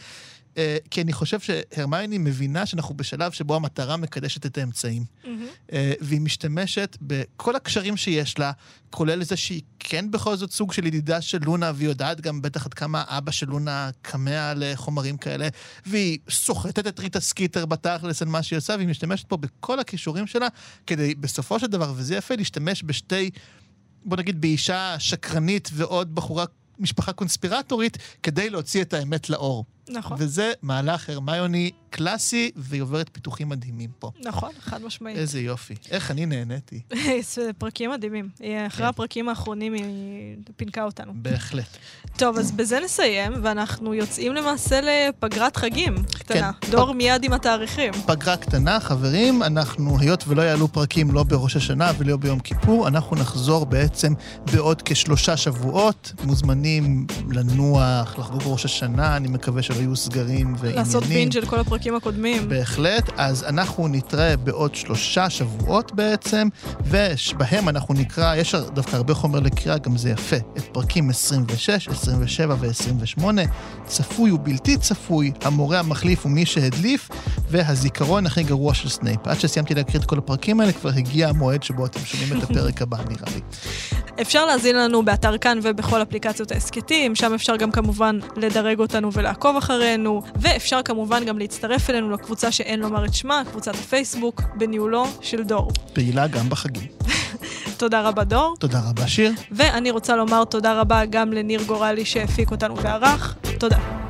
כי אני חושב שהרמיוני מבינה שאנחנו בשלב שבו המטרה מקדשת את האמצעים. מהמם. אה, והיא משתמשת בכל הקשרים שיש לה, כולל זה שהיא כן בכל זאת סוג של ידידה של לונה, והיא יודעת גם בטח עד כמה אבא של לונה כמה לחומרים כאלה, והיא סוחטת את ריטה סקיטר בתכלס על מה שהיא עושה, והיא משתמשת פה בכל הכישורים שלה, כדי בסופו של דבר, וזה יפה, להשתמש בשתי, בוא נגיד, באישה שקרנית ועוד בחורה... משפחה קונספירטורית כדי להוציא את האמת לאור. נכון, וזה מהלך הרמיוני קלאסי, והיא עוברת פיתוחים מדהימים פה. נכון, חד משמעית. איזה יופי. איך אני נהניתי. זה פרקים מדהימים. היא- אחרי כן. הפרקים האחרונים היא פינקה אותנו. בהחלט. טוב, אז בזה נסיים, ואנחנו יוצאים למעשה לפגרת חגים קטנה. כן. דור פג- מיד עם התאריכים. פגרה קטנה, חברים, אנחנו, היות ולא יעלו פרקים לא בראש השנה ולא ביום כיפור, אנחנו נחזור בעצם בעוד כשלושה שבועות. מוזמנים לנוח, לחגוג ראש השנה, אני מקווה שלא יהיו סגרים ועניינים. לעשות בינג' של כל הפרקים הקודמים. בהחלט. אז אנחנו נתראה בעוד שלושה שבועות בעצם, ובהם אנחנו נקרא, יש דווקא הרבה חומר לקריאה, גם זה יפה, את פרקים 26, 27 ו-28, צפוי ובלתי צפוי, המורה המחליף ומי שהדליף, והזיכרון הכי גרוע של סנייפ. עד שסיימתי להקריא את כל הפרקים האלה, כבר הגיע המועד שבו אתם שומעים את הפרק הבא, נראה לי. אפשר להזין לנו באתר כאן ובכל אפליקציות ההסכתים, שם אפשר גם כמובן לדרג אותנו ולעקוב אחרינו, ואפשר כמובן גם להצטרף אלינו לקבוצה שאין לומר את שמה, קבוצת הפייסבוק, בניהולו של דור. פעילה גם בחגים. תודה רבה, דור. תודה רבה, שיר. ואני רוצה לומר תודה רבה גם לניר גורלי שהפיק אותנו וערך. תודה.